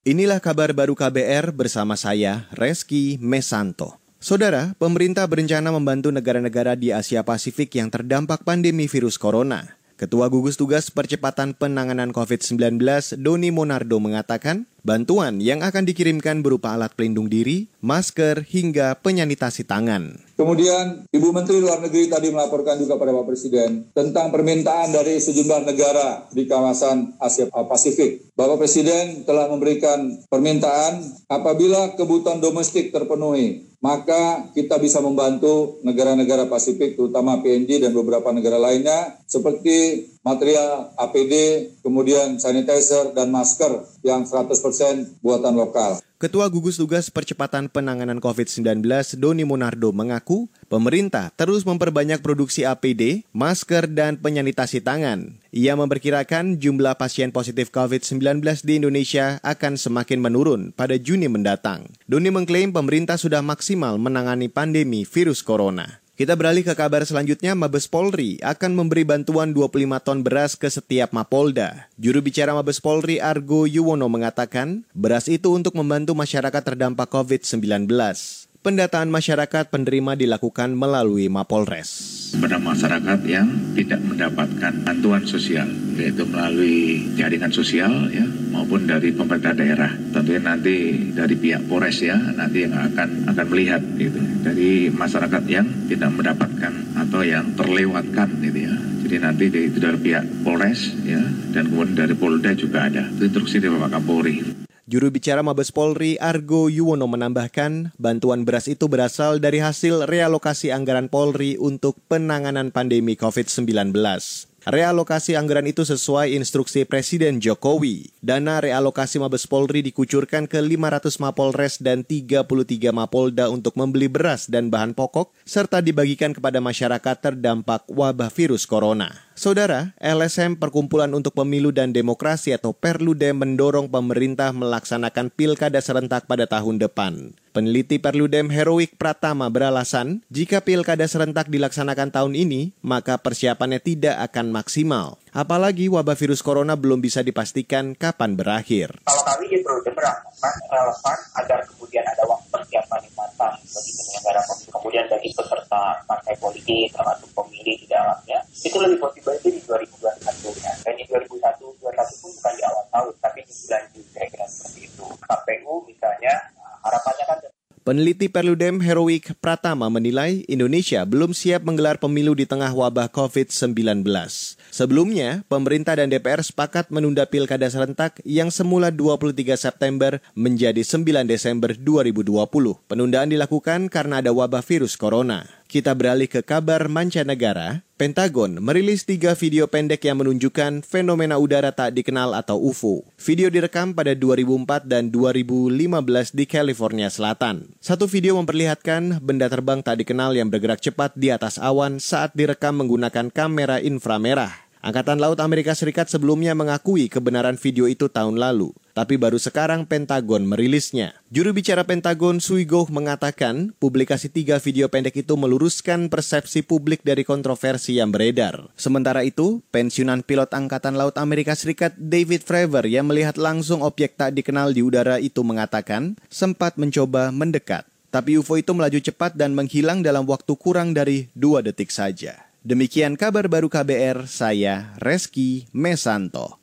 Inilah kabar baru KBR bersama saya, Reski Mesanto. Saudara, pemerintah berencana membantu negara-negara di Asia Pasifik yang terdampak pandemi virus corona. Ketua Gugus Tugas Percepatan Penanganan COVID-19, Doni Monardo mengatakan, bantuan yang akan dikirimkan berupa alat pelindung diri, masker, hingga penyanitasi tangan. Kemudian Ibu Menteri Luar Negeri tadi melaporkan juga pada Pak Presiden tentang permintaan dari sejumlah negara di kawasan Asia Pasifik. Bapak Presiden telah memberikan permintaan apabila kebutuhan domestik terpenuhi, maka kita bisa membantu negara-negara Pasifik terutama PNG dan beberapa negara lainnya seperti material APD, kemudian sanitizer dan masker yang 100% buatan lokal. Ketua Gugus Tugas Percepatan Penanganan COVID-19 Doni Monardo mengaku pemerintah terus memperbanyak produksi APD, masker, dan penyanitasi tangan. Ia memperkirakan jumlah pasien positif COVID-19 di Indonesia akan semakin menurun pada Juni mendatang. Doni mengklaim pemerintah sudah maksimal menangani pandemi virus corona. Kita beralih ke kabar selanjutnya, Mabes Polri akan memberi bantuan 25 ton beras ke setiap Mapolda. Juru bicara Mabes Polri Argo Yuwono mengatakan, beras itu untuk membantu masyarakat terdampak COVID-19. Pendataan masyarakat penerima dilakukan melalui Mapolres. Pada masyarakat yang tidak mendapatkan bantuan sosial yaitu melalui jaringan sosial ya maupun dari pemerintah daerah. Tentunya nanti dari pihak Polres ya nanti yang akan akan melihat gitu. Dari masyarakat yang tidak mendapatkan atau yang terlewatkan gitu ya. Jadi nanti itu dari pihak Polres ya dan kemudian dari Polda juga ada. Itu instruksi dari Bapak Kapolri Juru bicara Mabes Polri Argo Yuwono menambahkan, bantuan beras itu berasal dari hasil realokasi anggaran Polri untuk penanganan pandemi COVID-19. Realokasi anggaran itu sesuai instruksi Presiden Jokowi. Dana realokasi Mabes Polri dikucurkan ke 500 Mapolres dan 33 Mapolda untuk membeli beras dan bahan pokok, serta dibagikan kepada masyarakat terdampak wabah virus corona. Saudara, LSM Perkumpulan untuk Pemilu dan Demokrasi atau Perludem mendorong pemerintah melaksanakan pilkada serentak pada tahun depan. Peneliti Perludem Heroik Pratama beralasan, jika pilkada serentak dilaksanakan tahun ini, maka persiapannya tidak akan maksimal. Apalagi wabah virus corona belum bisa dipastikan kapan berakhir. Kalau kami di Perludem merasakan relevan agar kemudian ada waktu persiapan yang matang bagi penyelenggara kemudian bagi peserta partai politik termasuk pemilih di dalamnya, itu lebih positif itu di 2021 ya. Dan di 2021 2021 pun bukan di awal tahun, tapi di bulan Juli kira-kira seperti itu. KPU misalnya harapannya kan Peneliti Perludem Heroik Pratama menilai Indonesia belum siap menggelar pemilu di tengah wabah COVID-19. Sebelumnya, pemerintah dan DPR sepakat menunda pilkada serentak yang semula 23 September menjadi 9 Desember 2020. Penundaan dilakukan karena ada wabah virus corona. Kita beralih ke kabar mancanegara. Pentagon merilis tiga video pendek yang menunjukkan fenomena udara tak dikenal atau UFO. Video direkam pada 2004 dan 2015 di California Selatan. Satu video memperlihatkan benda terbang tak dikenal yang bergerak cepat di atas awan saat direkam menggunakan kamera inframerah. Angkatan Laut Amerika Serikat sebelumnya mengakui kebenaran video itu tahun lalu, tapi baru sekarang Pentagon merilisnya. Juru bicara Pentagon Suigo mengatakan, publikasi tiga video pendek itu meluruskan persepsi publik dari kontroversi yang beredar. Sementara itu, pensiunan pilot Angkatan Laut Amerika Serikat David Fravor yang melihat langsung objek tak dikenal di udara itu mengatakan, sempat mencoba mendekat. Tapi UFO itu melaju cepat dan menghilang dalam waktu kurang dari dua detik saja. Demikian kabar baru KBR, saya Reski Mesanto.